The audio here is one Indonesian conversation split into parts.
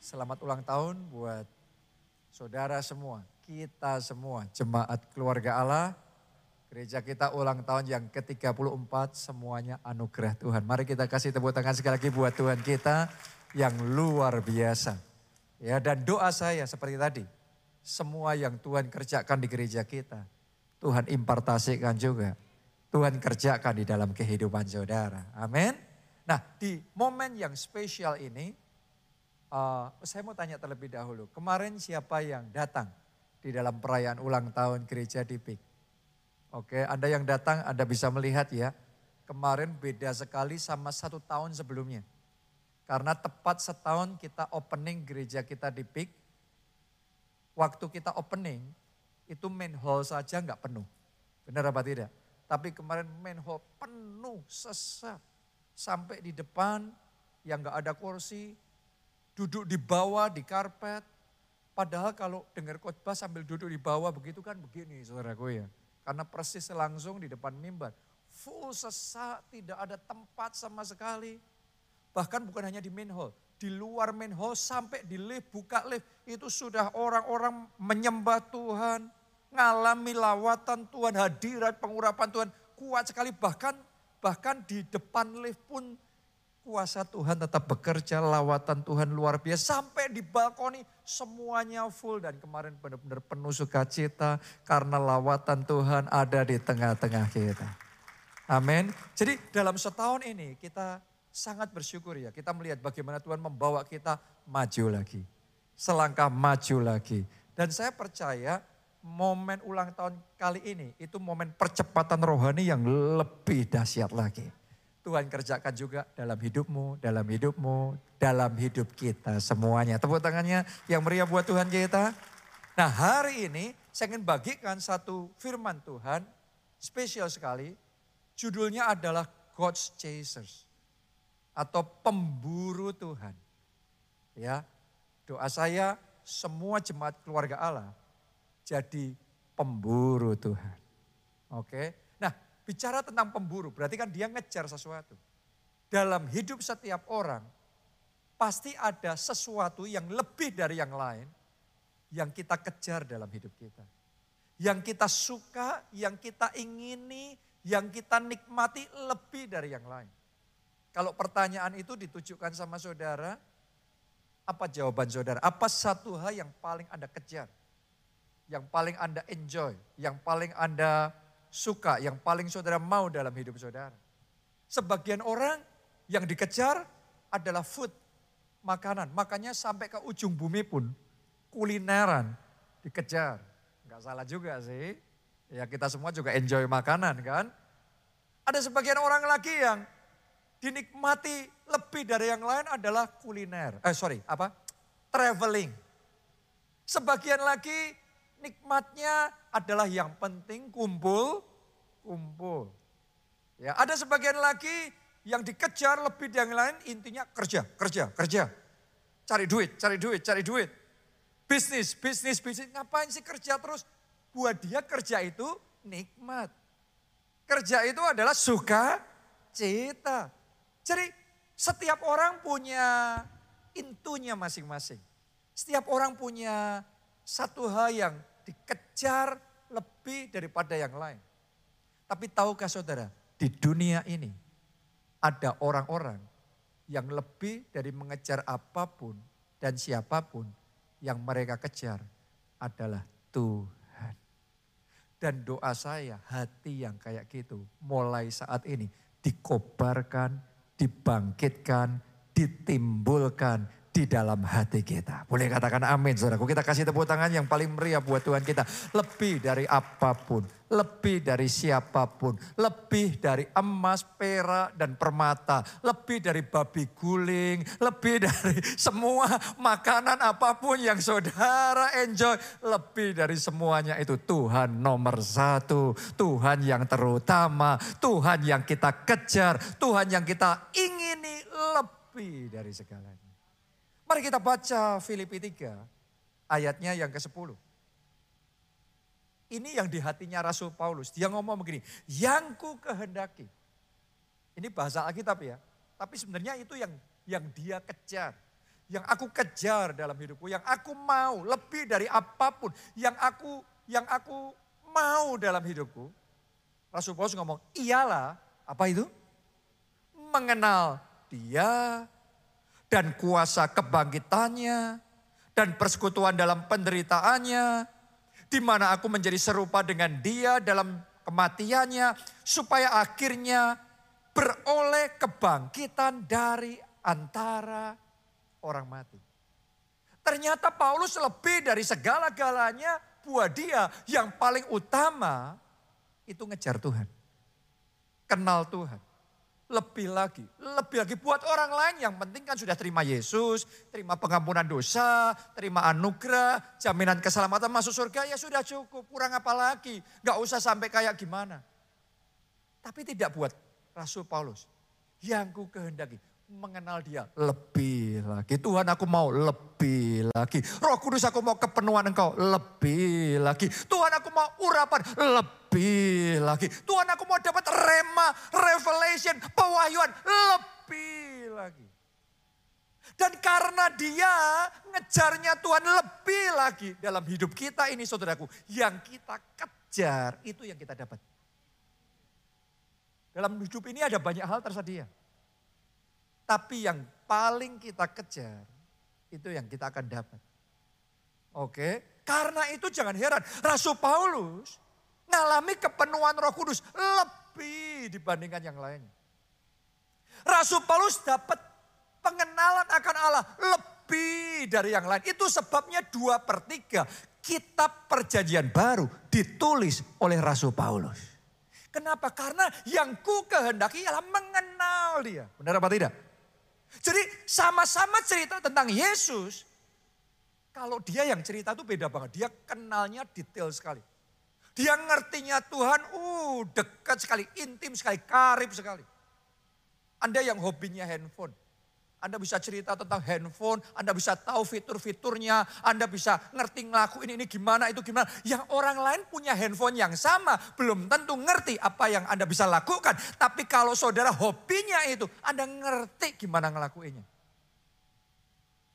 Selamat ulang tahun buat saudara semua, kita semua, jemaat keluarga Allah. Gereja kita ulang tahun yang ke-34, semuanya anugerah Tuhan. Mari kita kasih tepuk tangan sekali lagi buat Tuhan kita yang luar biasa. Ya, dan doa saya seperti tadi, semua yang Tuhan kerjakan di gereja kita, Tuhan impartasikan juga. Tuhan kerjakan di dalam kehidupan saudara. Amin. Nah, di momen yang spesial ini, Uh, saya mau tanya terlebih dahulu, kemarin siapa yang datang di dalam perayaan ulang tahun gereja di PIK? Oke, Anda yang datang Anda bisa melihat ya, kemarin beda sekali sama satu tahun sebelumnya. Karena tepat setahun kita opening gereja kita di PIK, waktu kita opening itu main hall saja nggak penuh. Benar apa tidak? Tapi kemarin main hall penuh, sesak. Sampai di depan yang nggak ada kursi, duduk di bawah di karpet. Padahal kalau dengar khotbah sambil duduk di bawah begitu kan begini saudaraku ya. Karena persis langsung di depan mimbar. Full sesak, tidak ada tempat sama sekali. Bahkan bukan hanya di main hall. Di luar main hall sampai di lift, buka lift. Itu sudah orang-orang menyembah Tuhan. Ngalami lawatan Tuhan, hadirat pengurapan Tuhan. Kuat sekali bahkan bahkan di depan lift pun Kuasa Tuhan tetap bekerja, lawatan Tuhan luar biasa. Sampai di balkoni semuanya full dan kemarin benar-benar penuh sukacita karena lawatan Tuhan ada di tengah-tengah kita. Amin. Jadi dalam setahun ini kita sangat bersyukur ya. Kita melihat bagaimana Tuhan membawa kita maju lagi. Selangkah maju lagi. Dan saya percaya momen ulang tahun kali ini itu momen percepatan rohani yang lebih dahsyat lagi. Tuhan kerjakan juga dalam hidupmu, dalam hidupmu, dalam hidup kita semuanya. Tepuk tangannya yang meriah buat Tuhan kita. Nah hari ini saya ingin bagikan satu firman Tuhan spesial sekali. Judulnya adalah God's Chasers atau pemburu Tuhan. Ya, doa saya semua jemaat keluarga Allah jadi pemburu Tuhan. Oke. Bicara tentang pemburu, berarti kan dia ngejar sesuatu. Dalam hidup setiap orang, pasti ada sesuatu yang lebih dari yang lain yang kita kejar dalam hidup kita. Yang kita suka, yang kita ingini, yang kita nikmati lebih dari yang lain. Kalau pertanyaan itu ditujukan sama saudara, apa jawaban saudara? Apa satu hal yang paling Anda kejar? Yang paling Anda enjoy? Yang paling Anda suka, yang paling saudara mau dalam hidup saudara. Sebagian orang yang dikejar adalah food, makanan. Makanya sampai ke ujung bumi pun kulineran dikejar. Enggak salah juga sih. Ya kita semua juga enjoy makanan kan. Ada sebagian orang lagi yang dinikmati lebih dari yang lain adalah kuliner. Eh sorry, apa? Traveling. Sebagian lagi nikmatnya adalah yang penting kumpul, kumpul. Ya, ada sebagian lagi yang dikejar lebih dari yang lain intinya kerja, kerja, kerja. Cari duit, cari duit, cari duit. Bisnis, bisnis, bisnis. Ngapain sih kerja terus? Buat dia kerja itu nikmat. Kerja itu adalah suka cita. Jadi setiap orang punya intunya masing-masing. Setiap orang punya satu hal yang dikejar lebih daripada yang lain. Tapi tahukah saudara, di dunia ini ada orang-orang yang lebih dari mengejar apa pun dan siapa pun yang mereka kejar adalah Tuhan. Dan doa saya hati yang kayak gitu mulai saat ini dikobarkan, dibangkitkan, ditimbulkan di dalam hati kita. Boleh katakan amin saudaraku. Kita kasih tepuk tangan yang paling meriah buat Tuhan kita. Lebih dari apa pun, lebih dari siapa pun, lebih dari emas, perak, dan permata. Lebih dari babi guling, lebih dari semua makanan apa pun yang saudara enjoy. Lebih dari semuanya itu Tuhan nomor satu. Tuhan yang terutama, Tuhan yang kita kejar, Tuhan yang kita ingini lebih dari segalanya. Mari kita baca Filipi 3 ayatnya yang ke-10. Ini yang di hatinya Rasul Paulus. Dia ngomong begini, yang ku kehendaki. Ini bahasa Alkitab ya. Tapi sebenarnya itu yang yang dia kejar. yang aku kejar dalam hidupku, yang aku mau lebih dari apa pun, yang aku yang aku mau dalam hidupku. Rasul Paulus ngomong, iyalah apa itu? Mengenal dia dan kuasa kebangkitannya dan persekutuan dalam penderitaannya, di mana aku menjadi serupa dengan dia dalam kematiannya, supaya akhirnya beroleh kebangkitan dari antara orang mati. Ternyata Paulus lebih dari segala-galanya buat dia yang paling utama itu ngejar Tuhan. Kenal Tuhan. Lebih lagi, lebih lagi buat orang lain yang penting kan sudah terima Yesus, terima pengampunan dosa, terima anugerah, jaminan keselamatan masuk surga ya sudah cukup, kurang apa lagi. Gak usah sampai kayak gimana. Tapi tidak buat Rasul Paulus. Yang ku kehendaki, mengenal dia lebih lagi. Tuhan aku mau lebih lagi. Roh Kudus aku mau kepenuhan engkau lebih lagi. Tuhan aku mau urapan lebih lagi. Tuhan aku mau dapat rema, revelation, pewahyuan lebih lagi. Dan karena dia ngejarnya Tuhan lebih lagi dalam hidup kita ini saudaraku. Yang kita kejar itu yang kita dapat. Dalam hidup ini ada banyak hal tersedia. Tapi yang paling kita kejar, itu yang kita akan dapat. Oke, karena itu jangan heran. Rasul Paulus ngalami kepenuhan roh kudus lebih dibandingkan yang lainnya. Rasul Paulus dapat pengenalan akan Allah lebih dari yang lain. Itu sebabnya dua per tiga kitab perjanjian baru ditulis oleh Rasul Paulus. Kenapa? Karena yang ku kehendaki ialah mengenal dia. Benar apa tidak? Jadi sama-sama cerita tentang Yesus. Kalau dia yang cerita itu beda banget. Dia kenalnya detail sekali. Dia ngertinya Tuhan, uh dekat sekali, intim sekali, karib sekali. Anda yang hobinya handphone. Anda bisa cerita tentang handphone, Anda bisa tahu fitur-fiturnya, Anda bisa ngerti ngelakuin ini gimana, itu gimana. Yang orang lain punya handphone yang sama, belum tentu ngerti apa yang Anda bisa lakukan. Tapi kalau saudara hobinya itu, Anda ngerti gimana ngelakuinnya.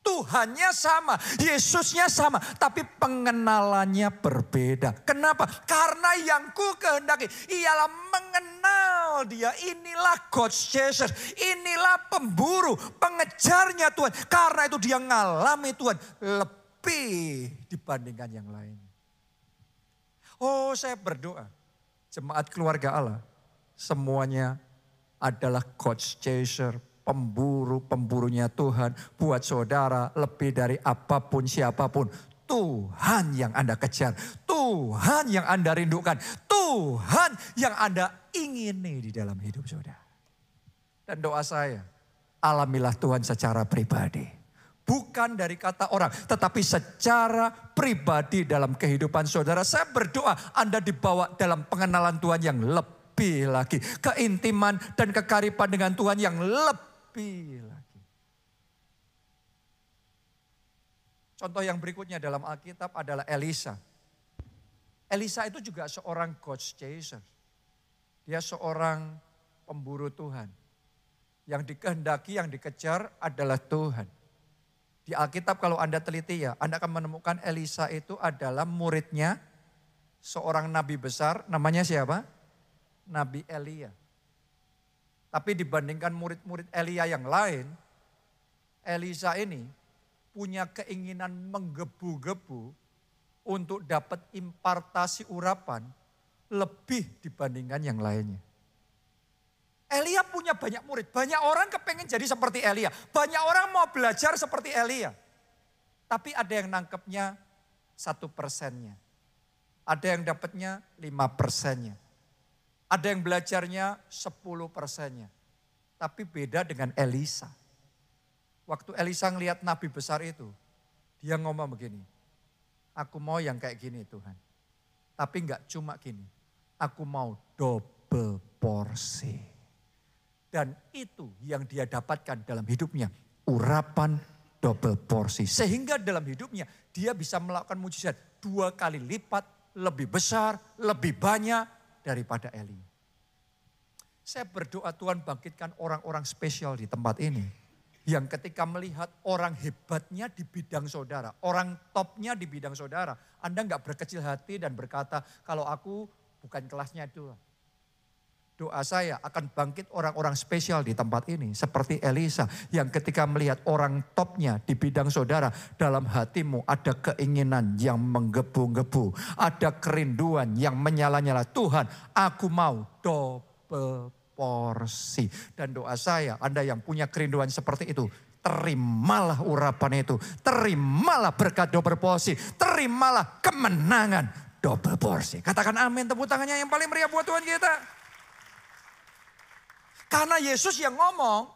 Tuhannya sama, Yesusnya sama, tapi pengenalannya berbeda. Kenapa? Karena yang ku kehendaki ialah mengenal dia. Inilah God chaser, inilah pemburu, pengejarnya Tuhan. Karena itu dia ngalami Tuhan lebih dibandingkan yang lain. Oh saya berdoa, jemaat keluarga Allah, semuanya adalah God chaser, pemburu-pemburunya Tuhan buat saudara lebih dari apa pun siapa pun. Tuhan yang Anda kejar, Tuhan yang Anda rindukan, Tuhan yang Anda ingini di dalam hidup saudara. Dan doa saya, alamilah Tuhan secara pribadi. Bukan dari kata orang, tetapi secara pribadi dalam kehidupan saudara. Saya berdoa Anda dibawa dalam pengenalan Tuhan yang lebih lagi. Keintiman dan kekaripan dengan Tuhan yang lebih lebih lagi. Contoh yang berikutnya dalam Alkitab adalah Elisa. Elisa itu juga seorang God chaser. Dia seorang pemburu Tuhan. Yang dikehendaki, yang dikejar adalah Tuhan. Di Alkitab kalau Anda teliti ya, Anda akan menemukan Elisa itu adalah muridnya seorang nabi besar, namanya siapa? Nabi Elia. Tapi dibandingkan murid-murid Elia yang lain, Elisa ini punya keinginan menggebu-gebu untuk dapat impartasi urapan lebih dibandingkan yang lainnya. Elia punya banyak murid, banyak orang kepengen jadi seperti Elia. Banyak orang mau belajar seperti Elia. Tapi ada yang nangkepnya satu persennya. Ada yang dapatnya lima persennya. Ada yang belajarnya 10 persennya. Tapi beda dengan Elisa. Waktu Elisa ngelihat nabi besar itu, dia ngomong begini, aku mau yang kayak gini Tuhan. Tapi enggak cuma gini, aku mau double porsi. Dan itu yang dia dapatkan dalam hidupnya, urapan double porsi. Sehingga dalam hidupnya dia bisa melakukan mujizat dua kali lipat, lebih besar, lebih banyak daripada Eli. Saya berdoa Tuhan bangkitkan orang-orang spesial di tempat ini. yang ketika melihat orang hebatnya di bidang saudara, orang topnya di bidang saudara, Anda nggak berkecil hati dan berkata, kalau aku bukan kelasnya itu. Doa saya akan bangkit orang-orang spesial di tempat ini. Seperti Elisa yang ketika melihat orang topnya di bidang saudara. Dalam hatimu ada keinginan yang menggebu-gebu. Ada kerinduan yang menyala-nyala. Tuhan aku mau double porsi. Dan doa saya Anda yang punya kerinduan seperti itu. Terimalah urapan itu. Terimalah berkat double porsi. Terimalah kemenangan double porsi. Katakan amin tepuk tangannya yang paling meriah buat Tuhan kita. Karena Yesus yang ngomong,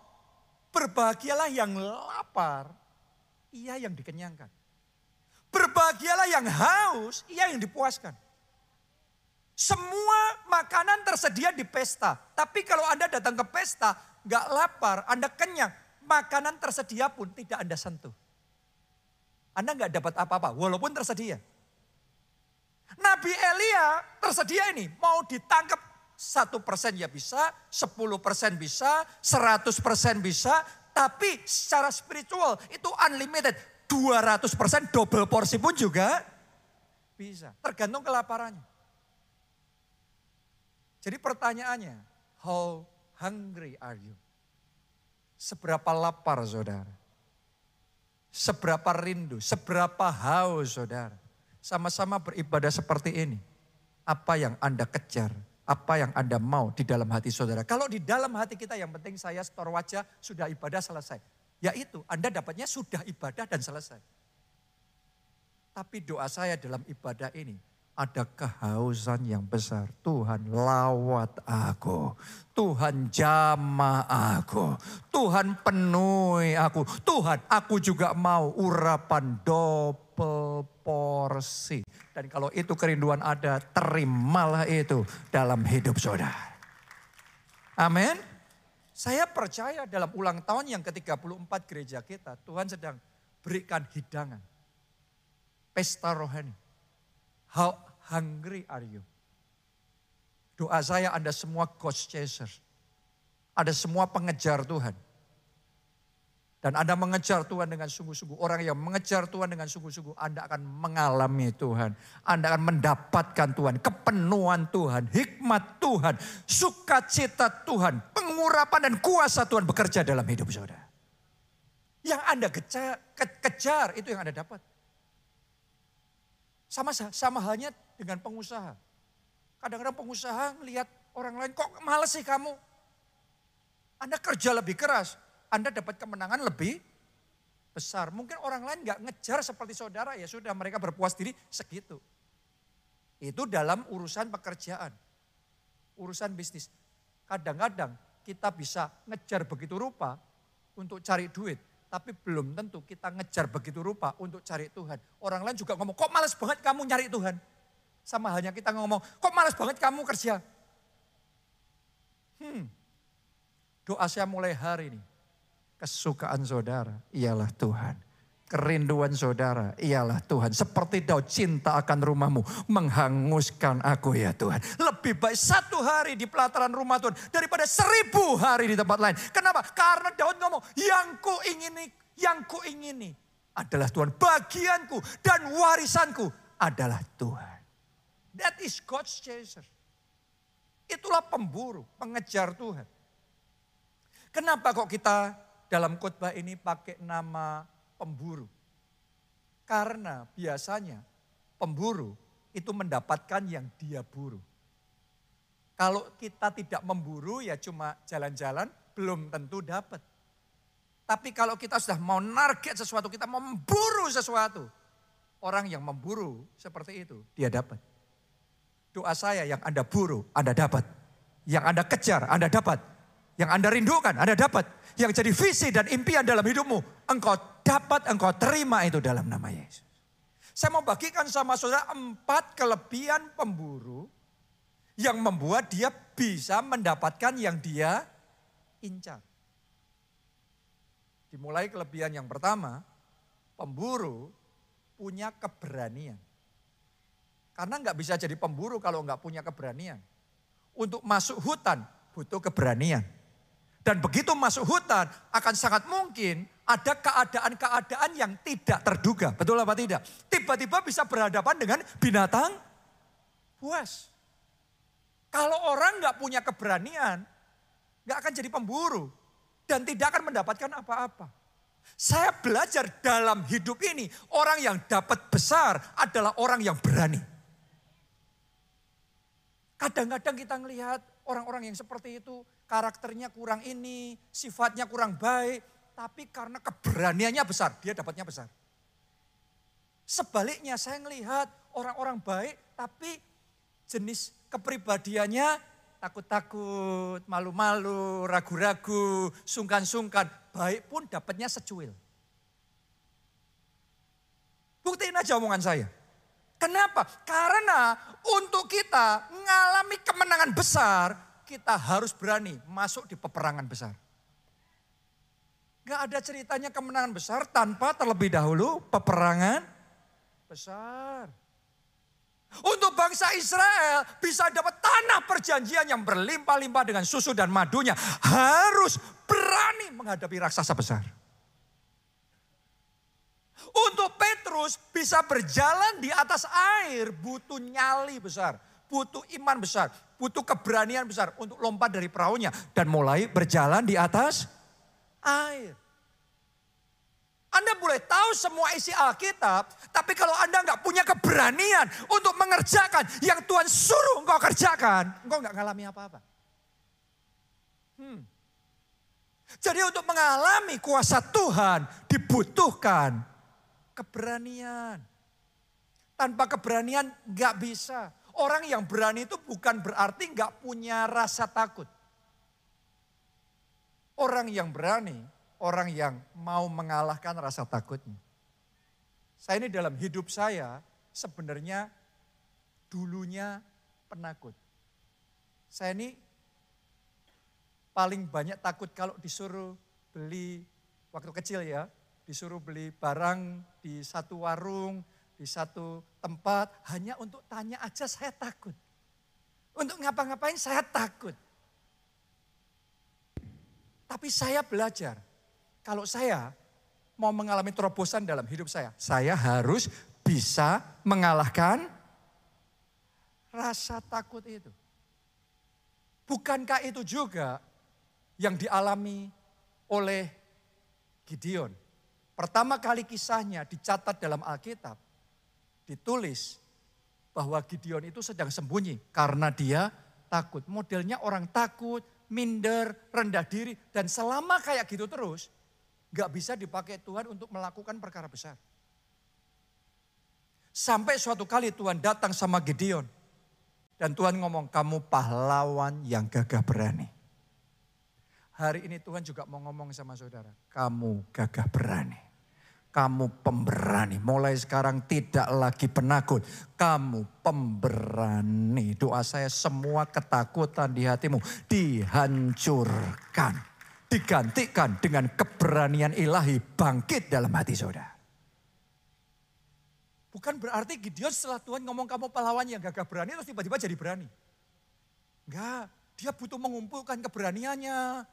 berbahagialah yang lapar, ia yang dikenyangkan. Berbahagialah yang haus, ia yang dipuaskan. Semua makanan tersedia di pesta. Tapi kalau Anda datang ke pesta, nggak lapar, Anda kenyang, makanan tersedia pun tidak Anda sentuh. Anda nggak dapat apa-apa, walaupun tersedia. Nabi Elia tersedia ini, mau ditangkap satu persen ya bisa, sepuluh persen bisa, seratus persen bisa, tapi secara spiritual itu unlimited. 200 persen double porsi pun juga bisa. Tergantung kelaparannya. Jadi pertanyaannya, how hungry are you? Seberapa lapar saudara? Seberapa rindu, seberapa haus saudara? Sama-sama beribadah seperti ini. Apa yang Anda kejar? Apa yang Anda mau di dalam hati saudara. Kalau di dalam hati kita yang penting saya setor wajah, sudah ibadah selesai. Yaitu Anda dapatnya sudah ibadah dan selesai. Tapi doa saya dalam ibadah ini, ada kehausan yang besar. Tuhan lawat aku. Tuhan jamah aku. Tuhan penuhi aku. Tuhan aku juga mau urapan double porsi. Dan kalau itu kerinduan ada, terimalah itu dalam hidup saudara. Amin. Saya percaya dalam ulang tahun yang ke-34 gereja kita, Tuhan sedang berikan hidangan. Pesta rohani. How hungry are you? Doa saya Anda semua ghost chaser. Ada semua pengejar Tuhan dan Anda mengejar Tuhan dengan sungguh-sungguh. Orang yang mengejar Tuhan dengan sungguh-sungguh. Anda akan mengalami Tuhan. Anda akan mendapatkan Tuhan. Kepenuhan Tuhan. Hikmat Tuhan. Sukacita Tuhan. Pengurapan dan kuasa Tuhan bekerja dalam hidup saudara. Yang Anda kejar, kejar itu yang Anda dapat. Sama sama halnya dengan pengusaha. Kadang-kadang pengusaha melihat orang lain, kok males sih kamu? Anda kerja lebih keras, anda dapat kemenangan lebih besar. Mungkin orang lain nggak ngejar seperti saudara ya sudah mereka berpuas diri segitu. Itu dalam urusan pekerjaan, urusan bisnis. Kadang-kadang kita bisa ngejar begitu rupa untuk cari duit. Tapi belum tentu kita ngejar begitu rupa untuk cari Tuhan. Orang lain juga ngomong, kok males banget kamu nyari Tuhan. Sama halnya kita ngomong, kok males banget kamu kerja. Hmm, doa saya mulai hari ini Kesukaan saudara ialah Tuhan. Kerinduan saudara ialah Tuhan. Seperti Daud cinta akan rumahmu. Menghanguskan aku ya Tuhan. Lebih baik satu hari di pelataran rumah Tuhan. Daripada seribu hari di tempat lain. Kenapa? Karena Daud ngomong yang ku ingini, yang ku ingini adalah Tuhan. Bagianku dan warisanku adalah Tuhan. That is God's chaser. Itulah pemburu, pengejar Tuhan. Kenapa kok kita dalam khotbah ini pakai nama pemburu. Karena biasanya pemburu itu mendapatkan yang dia buru. Kalau kita tidak memburu ya cuma jalan-jalan belum tentu dapat. Tapi kalau kita sudah mau narget sesuatu, kita mau memburu sesuatu. Orang yang memburu seperti itu, dia dapat. Doa saya yang Anda buru, Anda dapat. Yang Anda kejar, Anda dapat. Yang Anda rindukan, Anda dapat yang jadi visi dan impian dalam hidupmu, engkau dapat, engkau terima itu dalam nama Yesus. Saya mau bagikan sama saudara empat kelebihan pemburu yang membuat dia bisa mendapatkan yang dia incar. Dimulai kelebihan yang pertama, pemburu punya keberanian. Karena nggak bisa jadi pemburu kalau nggak punya keberanian. Untuk masuk hutan butuh keberanian. Dan begitu masuk hutan akan sangat mungkin ada keadaan-keadaan yang tidak terduga. Betul apa tidak? Tiba-tiba bisa berhadapan dengan binatang buas. Kalau orang nggak punya keberanian, nggak akan jadi pemburu dan tidak akan mendapatkan apa-apa. Saya belajar dalam hidup ini, orang yang dapat besar adalah orang yang berani. Kadang-kadang kita melihat orang-orang yang seperti itu, karakternya kurang ini, sifatnya kurang baik, tapi karena keberaniannya besar, dia dapatnya besar. Sebaliknya saya melihat orang-orang baik, tapi jenis kepribadiannya takut-takut, malu-malu, ragu-ragu, sungkan-sungkan, baik pun dapatnya secuil. Buktiin aja omongan saya. Kenapa? Karena untuk kita mengalami kemenangan besar, kita harus berani masuk di peperangan besar. Gak ada ceritanya kemenangan besar tanpa terlebih dahulu peperangan besar. Untuk bangsa Israel bisa dapat tanah perjanjian yang berlimpah-limpah dengan susu dan madunya. Harus berani menghadapi raksasa besar. Untuk Petrus bisa berjalan di atas air butuh nyali besar. Butuh iman besar. Butuh keberanian besar untuk lompat dari perahunya. Dan mulai berjalan di atas air. Anda boleh tahu semua isi Alkitab, tapi kalau Anda nggak punya keberanian untuk mengerjakan yang Tuhan suruh engkau kerjakan, engkau nggak ngalami apa-apa. Hmm. Jadi untuk mengalami kuasa Tuhan dibutuhkan keberanian. Tanpa keberanian nggak bisa. Orang yang berani itu bukan berarti nggak punya rasa takut. Orang yang berani orang yang mau mengalahkan rasa takutnya. Saya ini dalam hidup saya sebenarnya dulunya penakut. Saya ini paling banyak takut kalau disuruh beli waktu kecil ya, disuruh beli barang di satu warung, di satu tempat hanya untuk tanya aja saya takut. Untuk ngapa-ngapain saya takut. Tapi saya belajar kalau saya mau mengalami terobosan dalam hidup saya, saya harus bisa mengalahkan rasa takut itu. Bukankah itu juga yang dialami oleh Gideon? Pertama kali kisahnya dicatat dalam Alkitab, ditulis bahwa Gideon itu sedang sembunyi karena dia takut. Modelnya orang takut, minder, rendah diri, dan selama kayak gitu terus, Gak bisa dipakai Tuhan untuk melakukan perkara besar. Sampai suatu kali Tuhan datang sama Gideon. Dan Tuhan ngomong, kamu pahlawan yang gagah berani. Hari ini Tuhan juga mau ngomong sama saudara, kamu gagah berani. Kamu pemberani. Mulai sekarang tidak lagi penakut. Kamu pemberani. Doa saya semua ketakutan di hatimu dihancurkan digantikan dengan keberanian ilahi bangkit dalam hati saudara. Bukan berarti Gideon setelah Tuhan ngomong kamu pahlawan yang gagah berani terus tiba-tiba jadi berani. Enggak, dia butuh mengumpulkan keberaniannya.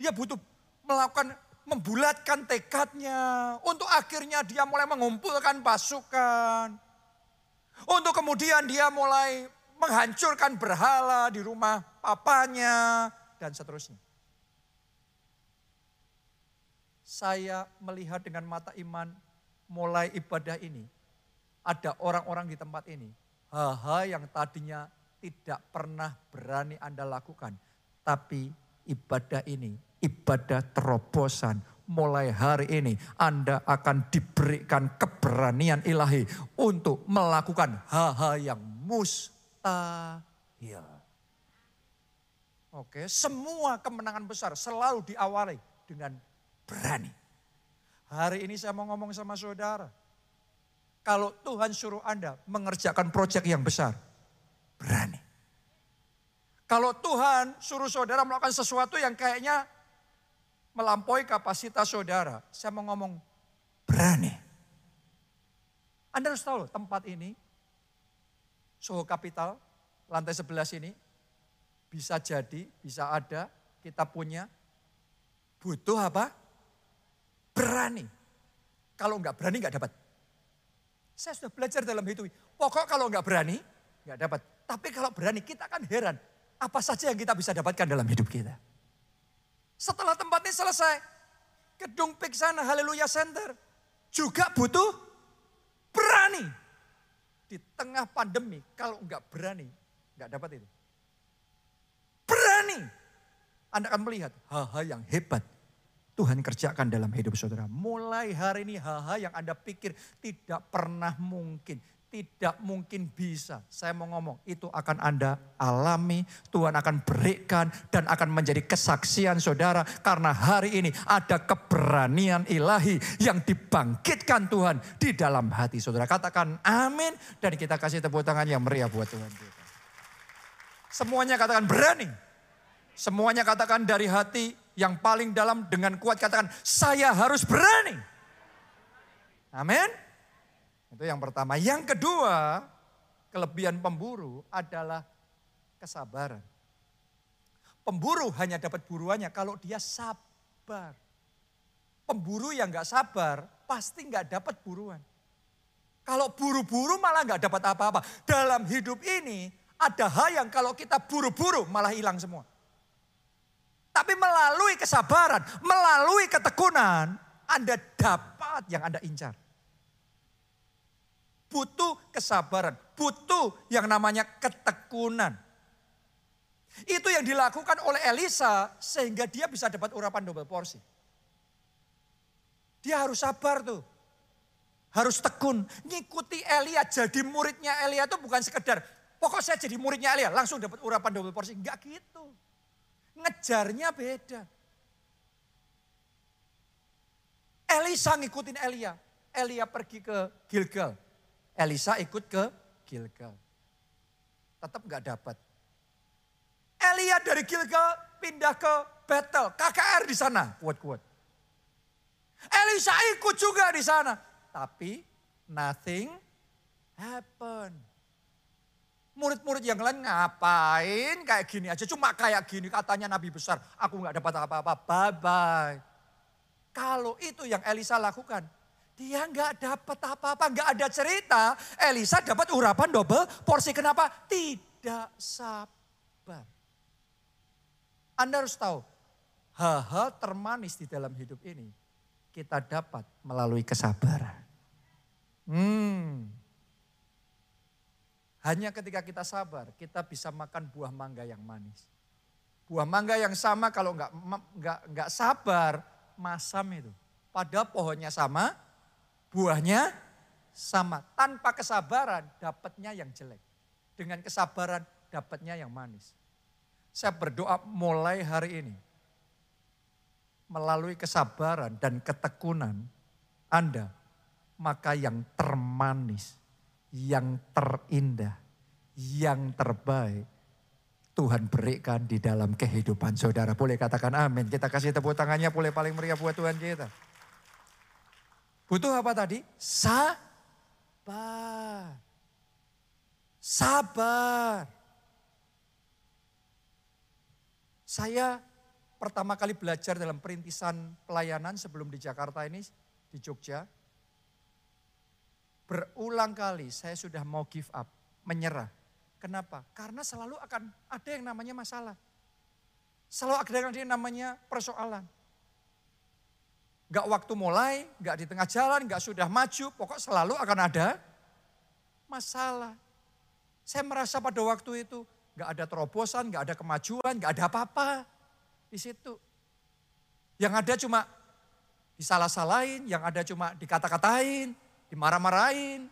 Dia butuh melakukan membulatkan tekadnya. Untuk akhirnya dia mulai mengumpulkan pasukan. Untuk kemudian dia mulai menghancurkan berhala di rumah papanya dan seterusnya. saya melihat dengan mata iman mulai ibadah ini. Ada orang-orang di tempat ini. Hal-hal yang tadinya tidak pernah berani Anda lakukan. Tapi ibadah ini, ibadah terobosan. Mulai hari ini Anda akan diberikan keberanian ilahi untuk melakukan hal-hal yang mustahil. Oke, semua kemenangan besar selalu diawali dengan berani. Hari ini saya mau ngomong sama saudara. Kalau Tuhan suruh Anda mengerjakan proyek yang besar, berani. Kalau Tuhan suruh saudara melakukan sesuatu yang kayaknya melampaui kapasitas saudara, saya mau ngomong berani. Anda harus tahu tempat ini, Soho Capital, lantai 11 ini, bisa jadi, bisa ada, kita punya Butuh apa? Berani. Kalau nggak berani nggak dapat. Saya sudah belajar dalam hidup. Pokok kalau nggak berani, nggak dapat. Tapi kalau berani, kita akan heran. Apa saja yang kita bisa dapatkan dalam hidup kita. Setelah tempat ini selesai, gedung PIK sana, Haleluya Center, juga butuh berani. Di tengah pandemi, kalau nggak berani, nggak dapat itu. Berani. Anda akan melihat hal-hal yang hebat Tuhan kerjakan dalam hidup saudara. Mulai hari ini hal-hal yang Anda pikir tidak pernah mungkin. Tidak mungkin bisa. Saya mau ngomong, itu akan Anda alami. Tuhan akan berikan dan akan menjadi kesaksian saudara. Karena hari ini ada keberanian ilahi yang dibangkitkan Tuhan di dalam hati saudara. Katakan amin. Dan kita kasih tepuk tangan yang meriah buat Tuhan. Semuanya katakan berani. Semuanya katakan dari hati yang paling dalam dengan kuat katakan saya harus berani. Amin. Itu yang pertama. Yang kedua, kelebihan pemburu adalah kesabaran. Pemburu hanya dapat buruannya kalau dia sabar. Pemburu yang nggak sabar pasti nggak dapat buruan. Kalau buru-buru malah nggak dapat apa-apa. Dalam hidup ini ada hal yang kalau kita buru-buru malah hilang semua. Tapi melalui kesabaran, melalui ketekunan, Anda dapat yang Anda incar butuh kesabaran, butuh yang namanya ketekunan. Itu yang dilakukan oleh Elisa sehingga dia bisa dapat urapan double porsi. Dia harus sabar tuh. Harus tekun. Ngikuti Elia jadi muridnya Elia itu bukan sekedar pokok saya jadi muridnya Elia langsung dapat urapan double porsi. Enggak gitu. Ngejarnya beda. Elisa ngikutin Elia. Elia pergi ke Gilgal. Elisa ikut ke Gilgal. Tetap nggak dapat. Elia dari Gilgal pindah ke Betel, KKR di sana, kuat-kuat. Elisa ikut juga di sana, tapi nothing happen. Murid-murid yang lain ngapain kayak gini aja, cuma kayak gini katanya nabi besar, aku nggak dapat apa-apa, bye-bye. Kalau itu yang Elisa lakukan, dia nggak dapat apa-apa, nggak ada cerita. Elisa dapat urapan double porsi. Kenapa? Tidak sabar. Anda harus tahu, hal-hal termanis di dalam hidup ini kita dapat melalui kesabaran. Hmm. Hanya ketika kita sabar, kita bisa makan buah mangga yang manis. Buah mangga yang sama kalau nggak nggak nggak sabar, masam itu. Pada pohonnya sama, buahnya sama. Tanpa kesabaran dapatnya yang jelek. Dengan kesabaran dapatnya yang manis. Saya berdoa mulai hari ini. Melalui kesabaran dan ketekunan Anda. Maka yang termanis, yang terindah, yang terbaik. Tuhan berikan di dalam kehidupan saudara. Boleh katakan amin. Kita kasih tepuk tangannya boleh paling meriah buat Tuhan kita. Butuh apa tadi? Sabar. Sabar. Saya pertama kali belajar dalam perintisan pelayanan sebelum di Jakarta ini, di Jogja. Berulang kali saya sudah mau give up, menyerah. Kenapa? Karena selalu akan ada yang namanya masalah. Selalu ada yang namanya persoalan. Gak waktu mulai, gak di tengah jalan, gak sudah maju, pokok selalu akan ada masalah. Saya merasa pada waktu itu gak ada terobosan, gak ada kemajuan, gak ada apa-apa di situ. Yang ada cuma disalah-salahin, yang ada cuma dikata-katain, dimarah-marahin,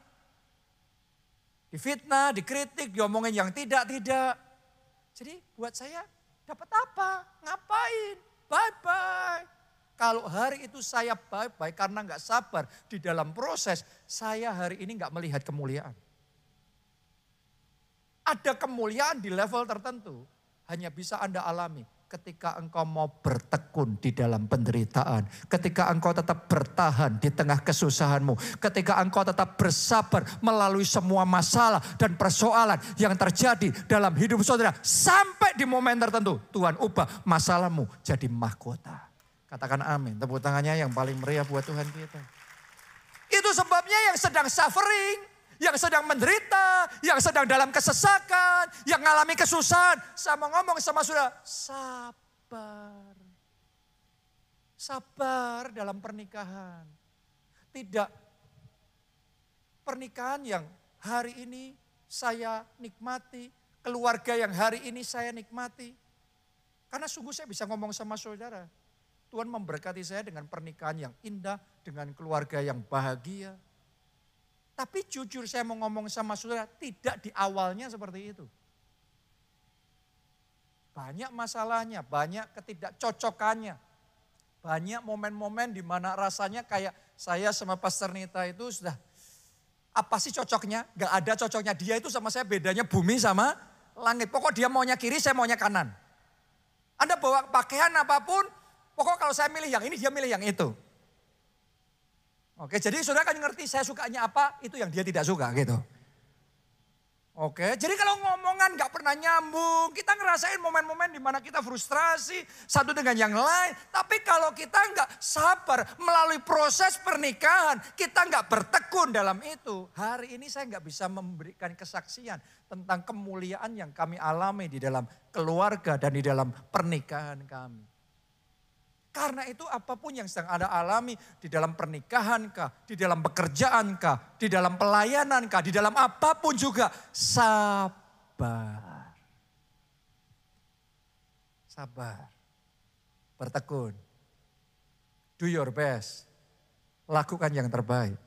difitnah, dikritik, diomongin yang tidak-tidak. Jadi buat saya dapat apa? Ngapain? Bye-bye. Kalau hari itu saya baik-baik karena nggak sabar di dalam proses, saya hari ini nggak melihat kemuliaan. Ada kemuliaan di level tertentu, hanya bisa Anda alami ketika engkau mau bertekun di dalam penderitaan, ketika engkau tetap bertahan di tengah kesusahanmu, ketika engkau tetap bersabar melalui semua masalah dan persoalan yang terjadi dalam hidup saudara, sampai di momen tertentu Tuhan ubah masalahmu jadi mahkota. Katakan amin. Tepuk tangannya yang paling meriah buat Tuhan kita. Itu sebabnya yang sedang suffering, yang sedang menderita, yang sedang dalam kesesakan, yang mengalami kesusahan. Saya mau ngomong sama saudara, sabar. Sabar dalam pernikahan. Tidak pernikahan yang hari ini saya nikmati, keluarga yang hari ini saya nikmati. Karena sungguh saya bisa ngomong sama saudara, Tuhan memberkati saya dengan pernikahan yang indah, dengan keluarga yang bahagia. Tapi jujur saya mau ngomong sama saudara, tidak di awalnya seperti itu. Banyak masalahnya, banyak ketidakcocokannya. Banyak momen-momen di mana rasanya kayak saya sama Pastor Nita itu sudah apa sih cocoknya? Gak ada cocoknya. Dia itu sama saya bedanya bumi sama langit. Pokok dia maunya kiri, saya maunya kanan. Anda bawa pakaian apa pun, Pokok kalau saya milih yang ini, dia milih yang itu. Oke, jadi saudara kan ngerti saya sukanya apa, itu yang dia tidak suka gitu. Oke, jadi kalau ngomongan gak pernah nyambung, kita ngerasain momen-momen di mana kita frustrasi satu dengan yang lain. Tapi kalau kita nggak sabar melalui proses pernikahan, kita nggak bertekun dalam itu. Hari ini saya nggak bisa memberikan kesaksian tentang kemuliaan yang kami alami di dalam keluarga dan di dalam pernikahan kami. Karena itu apa pun yang sedang Anda alami di dalam pernikahan kah, di dalam pekerjaan kah, di dalam pelayanan kah, di dalam apa pun juga sabar. Sabar. Bertekun. Do your best. Lakukan yang terbaik.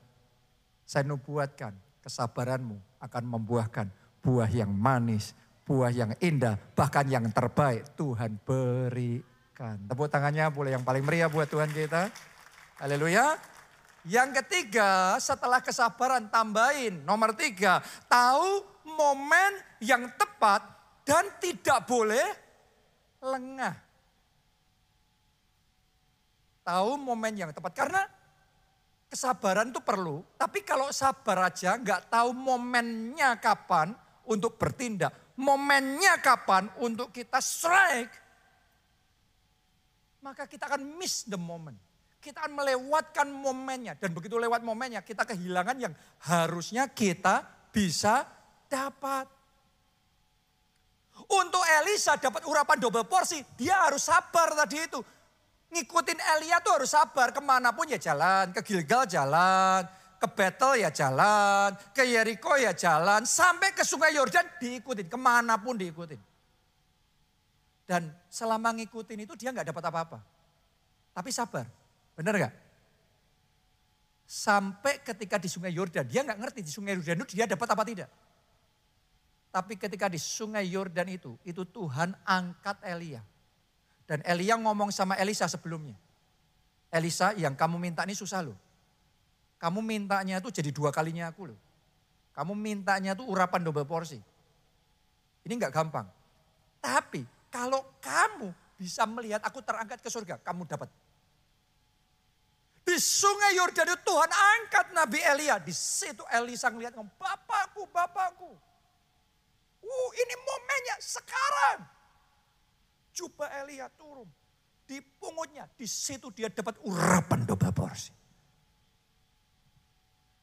Saya nubuatkan kesabaranmu akan membuahkan buah yang manis, buah yang indah, bahkan yang terbaik Tuhan beri Tepuk tangannya boleh yang paling meriah buat Tuhan kita. Haleluya. Yang ketiga setelah kesabaran tambahin. Nomor tiga, tahu momen yang tepat dan tidak boleh lengah. Tahu momen yang tepat. Karena kesabaran itu perlu. Tapi kalau sabar aja nggak tahu momennya kapan untuk bertindak. Momennya kapan untuk kita strike maka kita akan miss the moment. Kita akan melewatkan momennya. Dan begitu lewat momennya, kita kehilangan yang harusnya kita bisa dapat. Untuk Elisa dapat urapan double porsi, dia harus sabar tadi itu. Ngikutin Elia tuh harus sabar, ke mana pun ya jalan, ke Gilgal jalan, ke Betel ya jalan, ke Yeriko ya jalan, sampai ke sungai Yordan diikutin, ke mana pun diikutin. Dan selama ngikutin itu dia nggak dapat apa-apa. Tapi sabar. Benar nggak? Sampai ketika di sungai Yordan, dia nggak ngerti di sungai Yordan itu dia dapat apa tidak. Tapi ketika di sungai Yordan itu, itu Tuhan angkat Elia. Dan Elia ngomong sama Elisa sebelumnya. Elisa yang kamu minta ini susah loh. Kamu mintanya itu jadi dua kalinya aku loh. Kamu mintanya itu urapan double porsi. Ini nggak gampang. Tapi kalau kamu bisa melihat aku terangkat ke surga, kamu dapat. Di sungai Yordan Tuhan angkat Nabi Elia. Di situ Elisa ngomong, Bapakku, Bapakku. Uh, ini momennya sekarang. Coba Elia turun. Di pungutnya, di situ dia dapat urapan double porsi.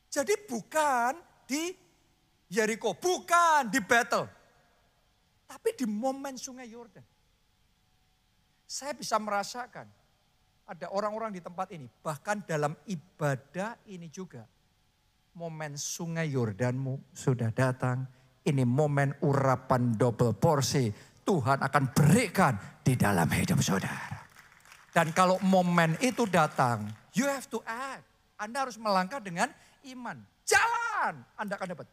Jadi bukan di Jericho, bukan di battle. Tapi di momen sungai Yordan. Saya bisa merasakan ada orang-orang di tempat ini. Bahkan dalam ibadah ini juga. Momen sungai Yordanmu sudah datang. Ini momen urapan double porsi. Tuhan akan berikan di dalam hidup saudara. Dan kalau momen itu datang, you have to act. Anda harus melangkah dengan iman. Jalan, Anda akan dapat.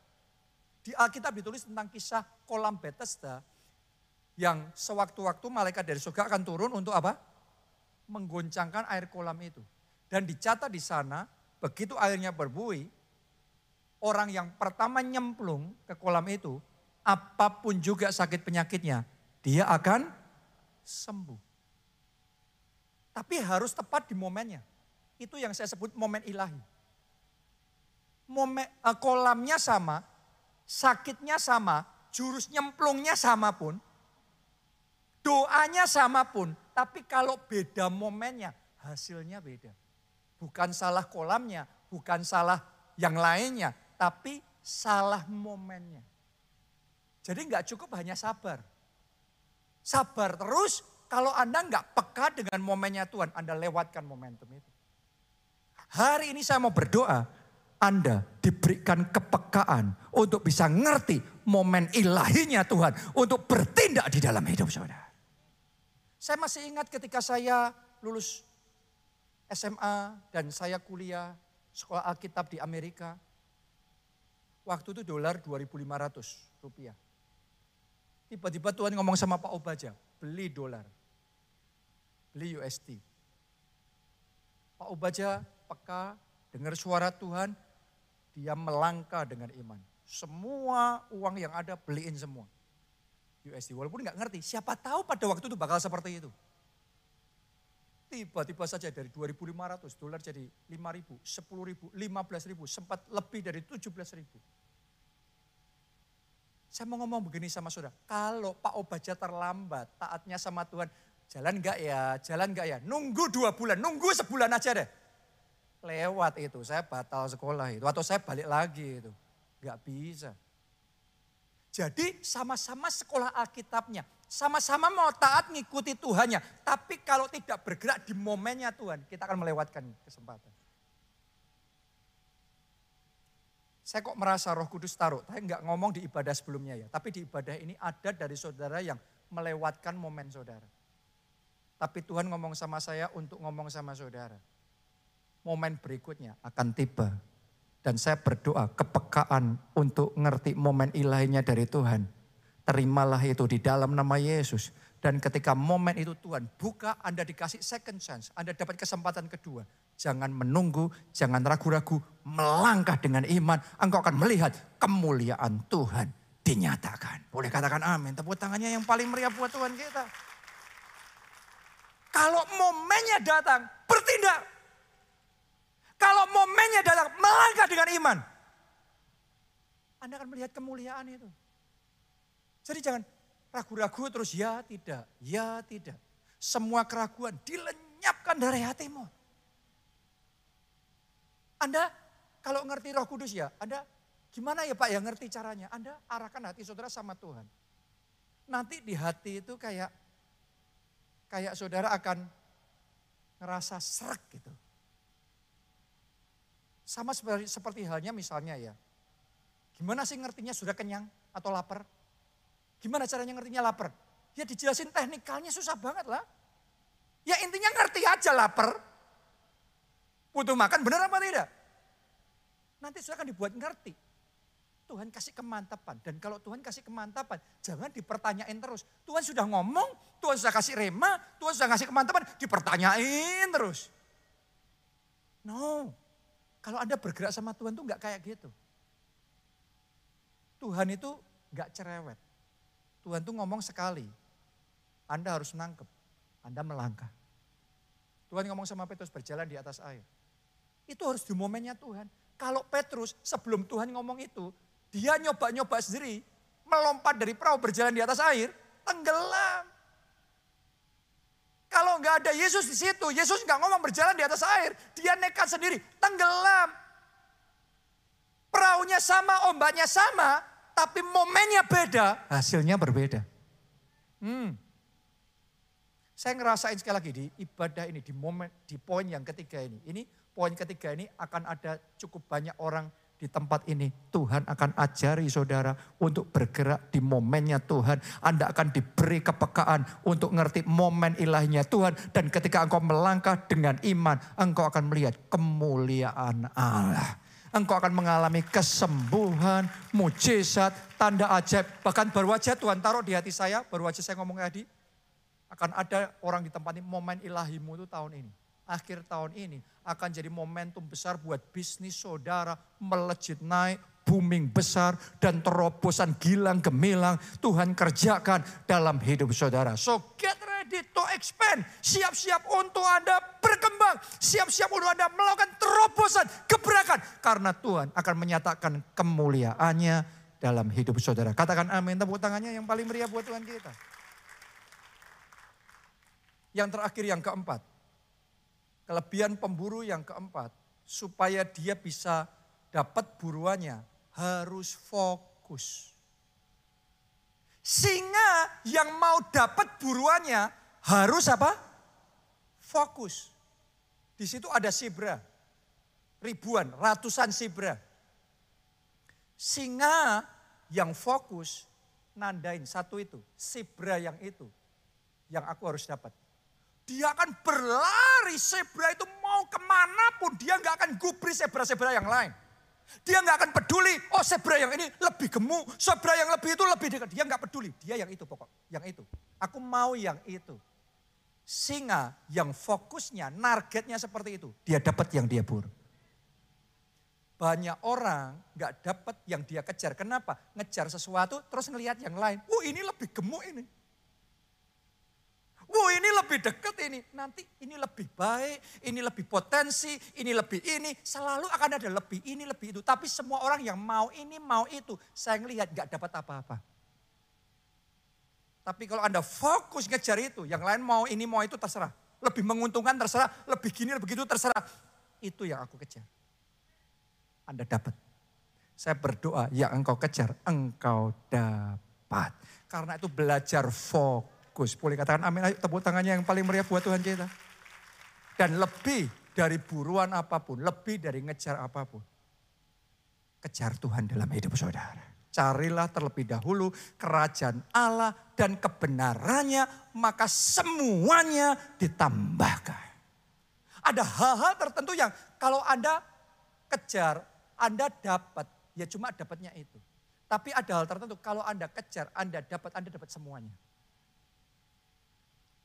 Di Alkitab ditulis tentang kisah kolam Bethesda yang sewaktu-waktu malaikat dari surga akan turun untuk apa? Menggoncangkan air kolam itu. Dan dicatat di sana, begitu airnya berbuih, orang yang pertama nyemplung ke kolam itu, apa pun juga sakit penyakitnya, dia akan sembuh. Tapi harus tepat di momennya. Itu yang saya sebut momen ilahi. Momen, uh, kolamnya sama, sakitnya sama, jurus nyemplungnya sama pun, doanya sama pun, tapi kalau beda momennya hasilnya beda. Bukan salah kolamnya, bukan salah yang lainnya, tapi salah momennya. Jadi nggak cukup hanya sabar. Sabar terus, kalau Anda nggak peka dengan momennya Tuhan, Anda lewatkan momentum itu. Hari ini saya mau berdoa, Anda diberikan kepekaan untuk bisa ngerti momen ilahinya Tuhan untuk bertindak di dalam hidup saudara. Saya masih ingat ketika saya lulus SMA dan saya kuliah sekolah Alkitab di Amerika. Waktu itu dolar 2.500 rupiah. Tiba-tiba Tuhan ngomong sama Pak Obaja, beli dolar. Beli USD. Pak Obaja peka, dengar suara Tuhan, dia melangkah dengan iman. Semua uang yang ada beliin semua. USD. Walaupun nggak ngerti, siapa tahu pada waktu itu bakal seperti itu. Tiba-tiba saja dari 2.500 dolar jadi 5.000, 10.000, 15.000, sempat lebih dari 17.000. Saya mau ngomong begini sama saudara, kalau Pak Obaja terlambat taatnya sama Tuhan, jalan enggak ya, jalan enggak ya, nunggu dua bulan, nunggu sebulan aja deh. Lewat itu, saya batal sekolah itu, atau saya balik lagi itu. Enggak bisa. Jadi sama-sama sekolah Alkitabnya. Sama-sama mau taat ngikuti Tuhannya. Tapi kalau tidak bergerak di momennya Tuhan, kita akan melewatkan kesempatan. Saya kok merasa roh kudus taruh, saya nggak ngomong di ibadah sebelumnya ya. Tapi di ibadah ini ada dari saudara yang melewatkan momen saudara. Tapi Tuhan ngomong sama saya untuk ngomong sama saudara. Momen berikutnya akan tiba dan saya berdoa kepekaan untuk ngerti momen ilahinya dari Tuhan. Terimalah itu di dalam nama Yesus. Dan ketika momen itu Tuhan buka, Anda dikasih second chance. Anda dapat kesempatan kedua. Jangan menunggu, jangan ragu-ragu, melangkah dengan iman. Engkau akan melihat kemuliaan Tuhan dinyatakan. Boleh katakan amin. Tepuk tangannya yang paling meriah buat Tuhan kita. Kalau momennya datang, bertindak. Kalau momennya datang, melangkah dengan iman. Anda akan melihat kemuliaan itu. Jadi jangan ragu-ragu terus ya tidak, ya tidak. Semua keraguan dilenyapkan dari hatimu. Anda kalau ngerti roh kudus ya, Anda gimana ya Pak ya ngerti caranya? Anda arahkan hati saudara sama Tuhan. Nanti di hati itu kayak kayak saudara akan ngerasa serak gitu. Sama seperti, seperti halnya misalnya ya. Gimana sih ngertinya sudah kenyang atau lapar? Gimana caranya ngertinya lapar? Ya dijelasin teknikalnya susah banget lah. Ya intinya ngerti aja lapar. Butuh makan benar apa tidak? Nanti sudah akan dibuat ngerti. Tuhan kasih kemantapan. Dan kalau Tuhan kasih kemantapan, jangan dipertanyain terus. Tuhan sudah ngomong, Tuhan sudah kasih rema, Tuhan sudah kasih kemantapan, dipertanyain terus. No, kalau Anda bergerak sama Tuhan tuh nggak kayak gitu. Tuhan itu nggak cerewet. Tuhan tuh ngomong sekali. Anda harus nangkep. Anda melangkah. Tuhan ngomong sama Petrus berjalan di atas air. Itu harus di momennya Tuhan. Kalau Petrus sebelum Tuhan ngomong itu, dia nyoba-nyoba sendiri, melompat dari perahu berjalan di atas air, tenggelam. Kalau nggak ada Yesus di situ, Yesus nggak ngomong berjalan di atas air. Dia nekat sendiri, tenggelam. Perahunya sama, ombaknya sama, tapi momennya beda, hasilnya berbeda. Hmm. Saya ngerasain sekali lagi di ibadah ini, di momen, di poin yang ketiga ini. Ini poin ketiga ini akan ada cukup banyak orang di tempat ini Tuhan akan ajari saudara untuk bergerak di momennya Tuhan. Anda akan diberi kepekaan untuk ngerti momen ilahnya Tuhan. Dan ketika engkau melangkah dengan iman, engkau akan melihat kemuliaan Allah. Engkau akan mengalami kesembuhan, mujizat, tanda ajaib. Bahkan baru aja Tuhan taruh di hati saya, baru aja saya ngomong tadi. Akan ada orang di tempat ini, momen ilahimu itu tahun ini akhir tahun ini akan jadi momentum besar buat bisnis saudara melejit naik, booming besar dan terobosan gilang gemilang Tuhan kerjakan dalam hidup saudara. So get ready to expand. Siap-siap untuk Anda berkembang. Siap-siap untuk Anda melakukan terobosan, gebrakan. Karena Tuhan akan menyatakan kemuliaannya dalam hidup saudara. Katakan amin, tepuk tangannya yang paling meriah buat Tuhan kita. Yang terakhir yang keempat Kelebihan pemburu yang keempat, supaya dia bisa dapat buruannya, harus fokus. Singa yang mau dapat buruannya harus apa? Fokus. Di situ ada zebra. Ribuan, ratusan zebra. Singa yang fokus nandain satu itu, zebra yang itu yang aku harus dapat. Dia akan berlari, zebra itu mau ke mana pun, dia nggak akan gubri zebra-zebra yang lain. Dia nggak akan peduli, oh zebra yang ini lebih gemuk, zebra yang lebih itu lebih dekat. Dia nggak peduli, dia yang itu pokok, yang itu. Aku mau yang itu. Singa yang fokusnya, targetnya seperti itu. Dia dapat yang dia buru. Banyak orang nggak dapat yang dia kejar. Kenapa? Ngejar sesuatu terus ngelihat yang lain. Oh ini lebih gemuk ini. Wow ini lebih dekat ini. Nanti ini lebih baik, ini lebih potensi, ini lebih ini. Selalu akan ada lebih ini, lebih itu. Tapi semua orang yang mau ini, mau itu. Saya ngelihat gak dapat apa-apa. Tapi kalau Anda fokus ngejar itu, yang lain mau ini, mau itu terserah. Lebih menguntungkan terserah, lebih gini, lebih gitu terserah. Itu yang aku kejar. Anda dapat. Saya berdoa, yang engkau kejar, engkau dapat. Karena itu belajar fokus bagus. Boleh katakan amin, ayo tepuk tangannya yang paling meriah buat Tuhan kita. Dan lebih dari buruan apa pun, lebih dari ngejar apa pun. Kejar Tuhan dalam hidup saudara. Carilah terlebih dahulu kerajaan Allah dan kebenarannya, maka semuanya ditambahkan. Ada hal-hal tertentu yang kalau Anda kejar, Anda dapat, ya cuma dapatnya itu. Tapi ada hal tertentu kalau Anda kejar, Anda dapat, Anda dapat semuanya.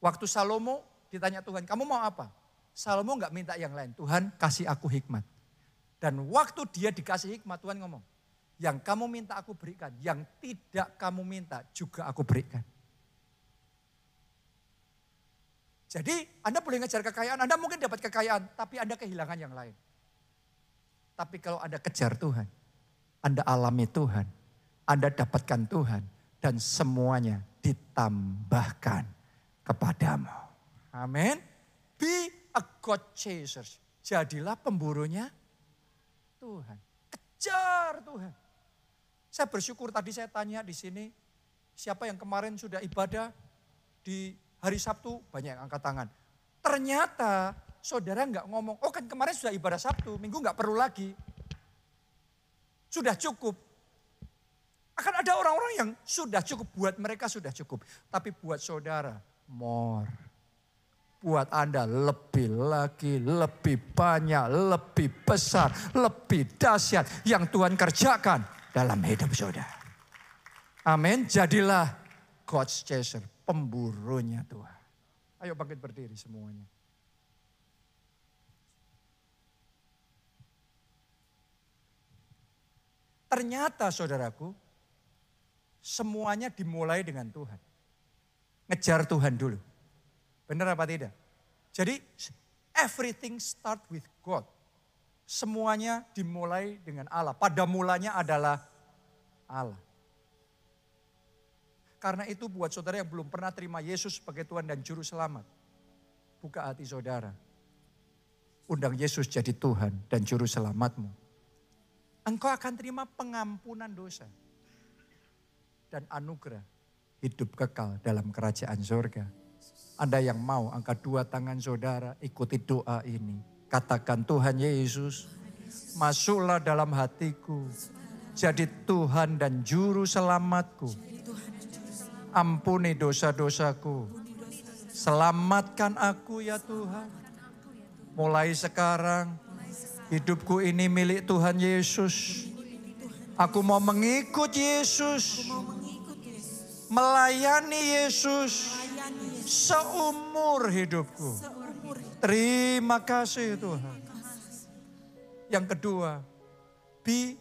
Waktu Salomo ditanya Tuhan, kamu mau apa? Salomo nggak minta yang lain. Tuhan kasih aku hikmat. Dan waktu dia dikasih hikmat, Tuhan ngomong, yang kamu minta aku berikan, yang tidak kamu minta juga aku berikan. Jadi Anda boleh ngejar kekayaan, Anda mungkin dapat kekayaan, tapi Anda kehilangan yang lain. Tapi kalau Anda kejar Tuhan, Anda alami Tuhan, Anda dapatkan Tuhan, dan semuanya ditambahkan kepadamu. Amin. Be a God chaser. Jadilah pemburunya Tuhan. Kejar Tuhan. Saya bersyukur tadi saya tanya di sini, siapa yang kemarin sudah ibadah di hari Sabtu, banyak yang angkat tangan. Ternyata saudara nggak ngomong, oh kan kemarin sudah ibadah Sabtu, minggu nggak perlu lagi. Sudah cukup. Akan ada orang-orang yang sudah cukup, buat mereka sudah cukup. Tapi buat saudara, more. Buat Anda lebih lagi, lebih banyak, lebih besar, lebih dahsyat yang Tuhan kerjakan dalam hidup saudara. Amin. Jadilah God's chaser, pemburunya Tuhan. Ayo bangkit berdiri semuanya. Ternyata saudaraku, semuanya dimulai dengan Tuhan ngejar Tuhan dulu. Benar apa tidak? Jadi everything start with God. Semuanya dimulai dengan Allah. Pada mulanya adalah Allah. Karena itu buat saudara yang belum pernah terima Yesus sebagai Tuhan dan Juru Selamat. Buka hati saudara. Undang Yesus jadi Tuhan dan Juru Selamatmu. Engkau akan terima pengampunan dosa. Dan anugerah hidup kekal dalam kerajaan surga. Anda yang mau angkat dua tangan saudara, ikuti doa ini. Katakan Tuhan Yesus, masuklah dalam hatiku. Jadi Tuhan dan juru selamatku. Ampuni dosa-dosaku. Selamatkan aku ya Tuhan. Mulai sekarang hidupku ini milik Tuhan Yesus. Aku mau mengikut Yesus melayani Yesus seumur hidupku. Terima kasih Tuhan. Yang kedua, be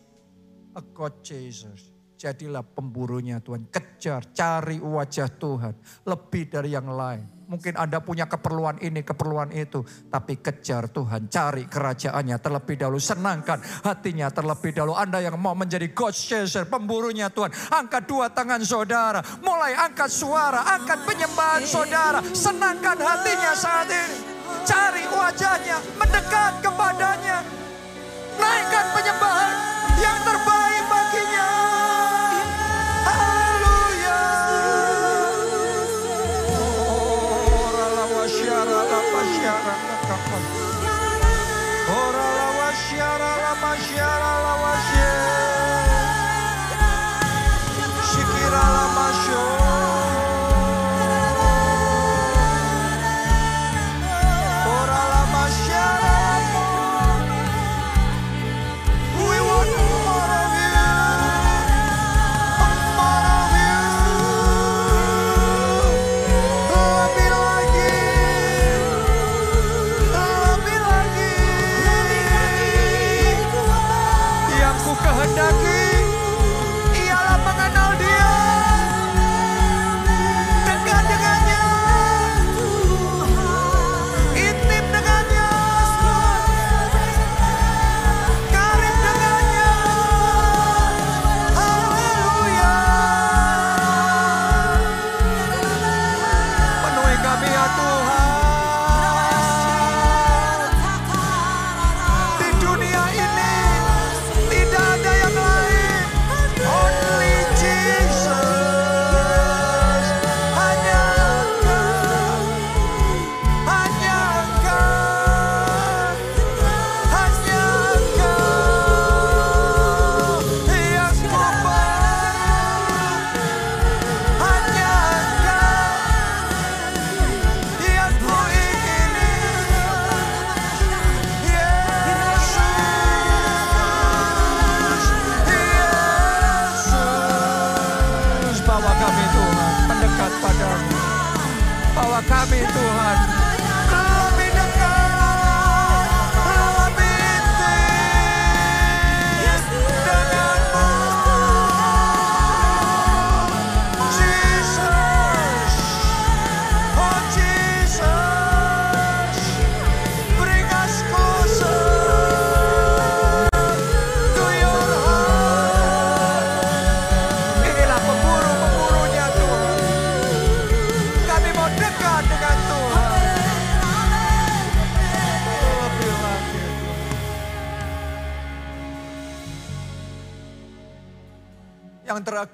a God chaser. Jadilah pemburunya Tuhan. Kejar, cari wajah Tuhan. Lebih dari yang lain Mungkin Anda punya keperluan ini, keperluan itu. Tapi kejar Tuhan, cari kerajaannya terlebih dahulu. Senangkan hatinya terlebih dahulu. Anda yang mau menjadi God chaser, pemburunya Tuhan. Angkat dua tangan saudara. Mulai angkat suara, angkat penyembahan saudara. Senangkan hatinya saat ini. cari wajahnya, mendekat kepadanya. Naikkan penyembahan yang terbaik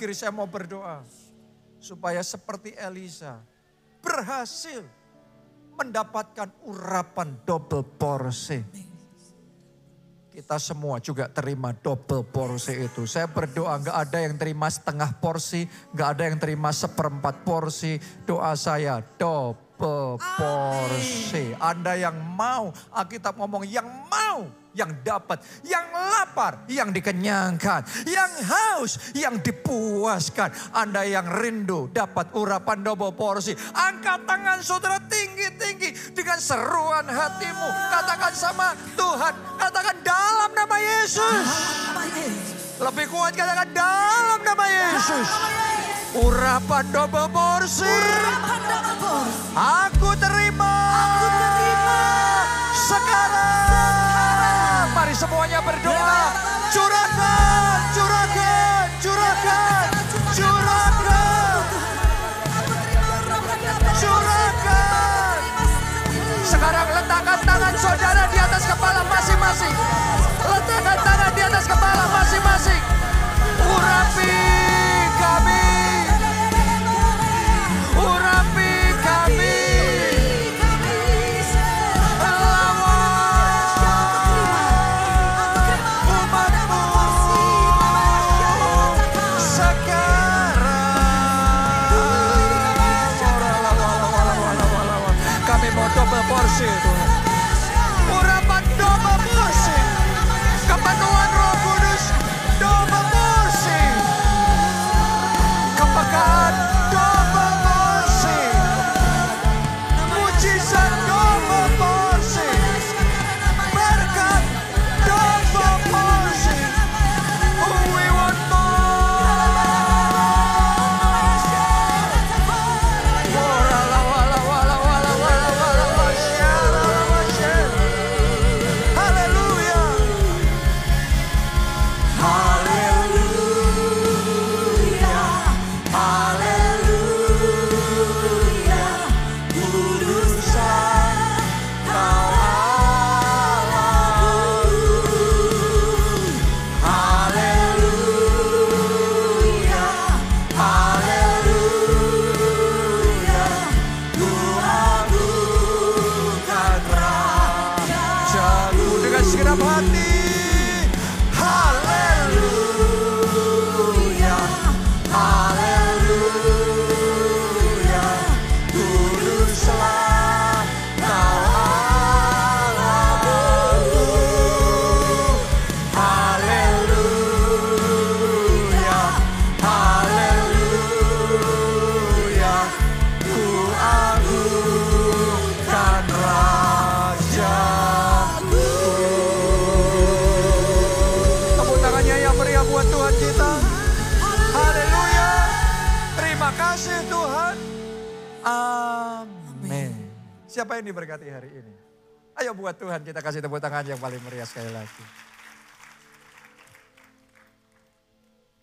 terakhir saya mau berdoa. Supaya seperti Elisa berhasil mendapatkan urapan double porsi. Kita semua juga terima double porsi itu. Saya berdoa nggak ada yang terima setengah porsi, nggak ada yang terima seperempat porsi. Doa saya double porsi. Anda yang mau, Alkitab ngomong yang mau, yang dapat, yang lapar, yang dikenyangkan, yang haus, yang dipuaskan. Anda yang rindu dapat urapan double porsi. Angkat tangan saudara tinggi-tinggi dengan seruan hatimu. Katakan sama Tuhan, katakan dalam nama Yesus. Lebih kuat katakan dalam nama Yesus. Urapan double porsi. Aku terima. Sekarang. Semuanya berdoa. 시간 한번 할니. 할렐루야 Siapa yang diberkati hari ini? Ayo buat Tuhan kita kasih tepuk tangan yang paling meriah sekali lagi.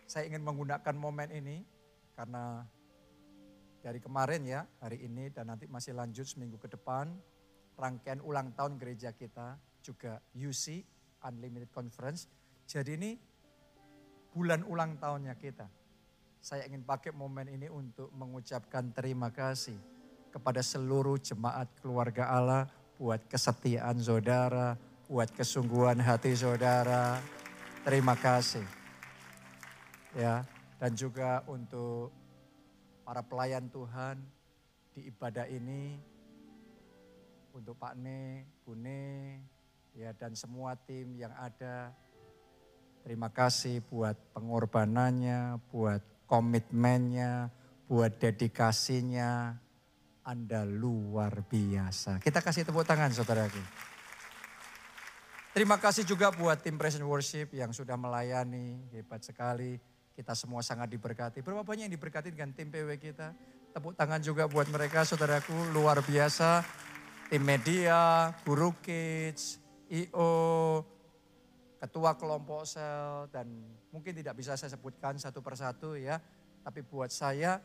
Saya ingin menggunakan momen ini karena dari kemarin ya, hari ini dan nanti masih lanjut seminggu ke depan. Rangkaian ulang tahun gereja kita juga UC, Unlimited Conference. Jadi ini bulan ulang tahunnya kita. Saya ingin pakai momen ini untuk mengucapkan terima kasih kepada seluruh jemaat keluarga Allah buat kesetiaan saudara, buat kesungguhan hati saudara. Terima kasih ya dan juga untuk para pelayan Tuhan di ibadah ini untuk Pak Ne, Bu Ne, ya dan semua tim yang ada. Terima kasih buat pengorbanannya, buat komitmennya, buat dedikasinya. Anda luar biasa. Kita kasih tepuk tangan saudaraku. Terima kasih juga buat tim Present Worship yang sudah melayani, hebat sekali kita semua sangat diberkati. Berapa banyak yang diberkati dengan tim PW kita? Tepuk tangan juga buat mereka saudaraku luar biasa. Tim media, Guru Kids, IO, Ketua Kelompok Sel, dan mungkin tidak bisa saya sebutkan satu persatu ya. Tapi buat saya,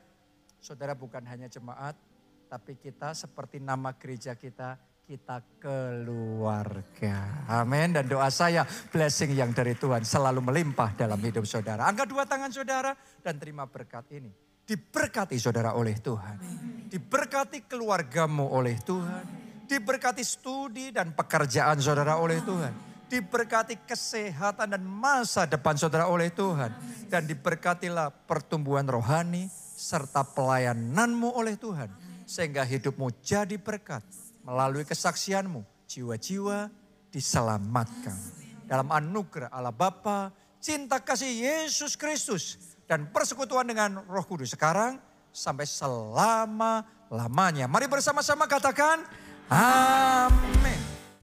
saudara bukan hanya jemaat, tapi kita seperti nama gereja kita, kita keluarga. Amin. Dan doa saya blessing yang dari Tuhan selalu melimpah dalam hidup saudara. Angkat dua tangan saudara dan terima berkat ini. Diberkati saudara oleh Tuhan. Diberkati keluargamu oleh Tuhan. Diberkati studi dan pekerjaan saudara oleh Tuhan. Diberkati kesehatan dan masa depan saudara oleh Tuhan. Dan diberkatilah pertumbuhan rohani serta pelayananmu oleh Tuhan. Sehingga hidupmu jadi berkat melalui kesaksianmu, jiwa-jiwa diselamatkan. Dalam anugerah Allah Bapa, cinta kasih Yesus Kristus, dan persekutuan dengan roh kudus sekarang sampai selama-lamanya. Mari bersama-sama katakan, amin.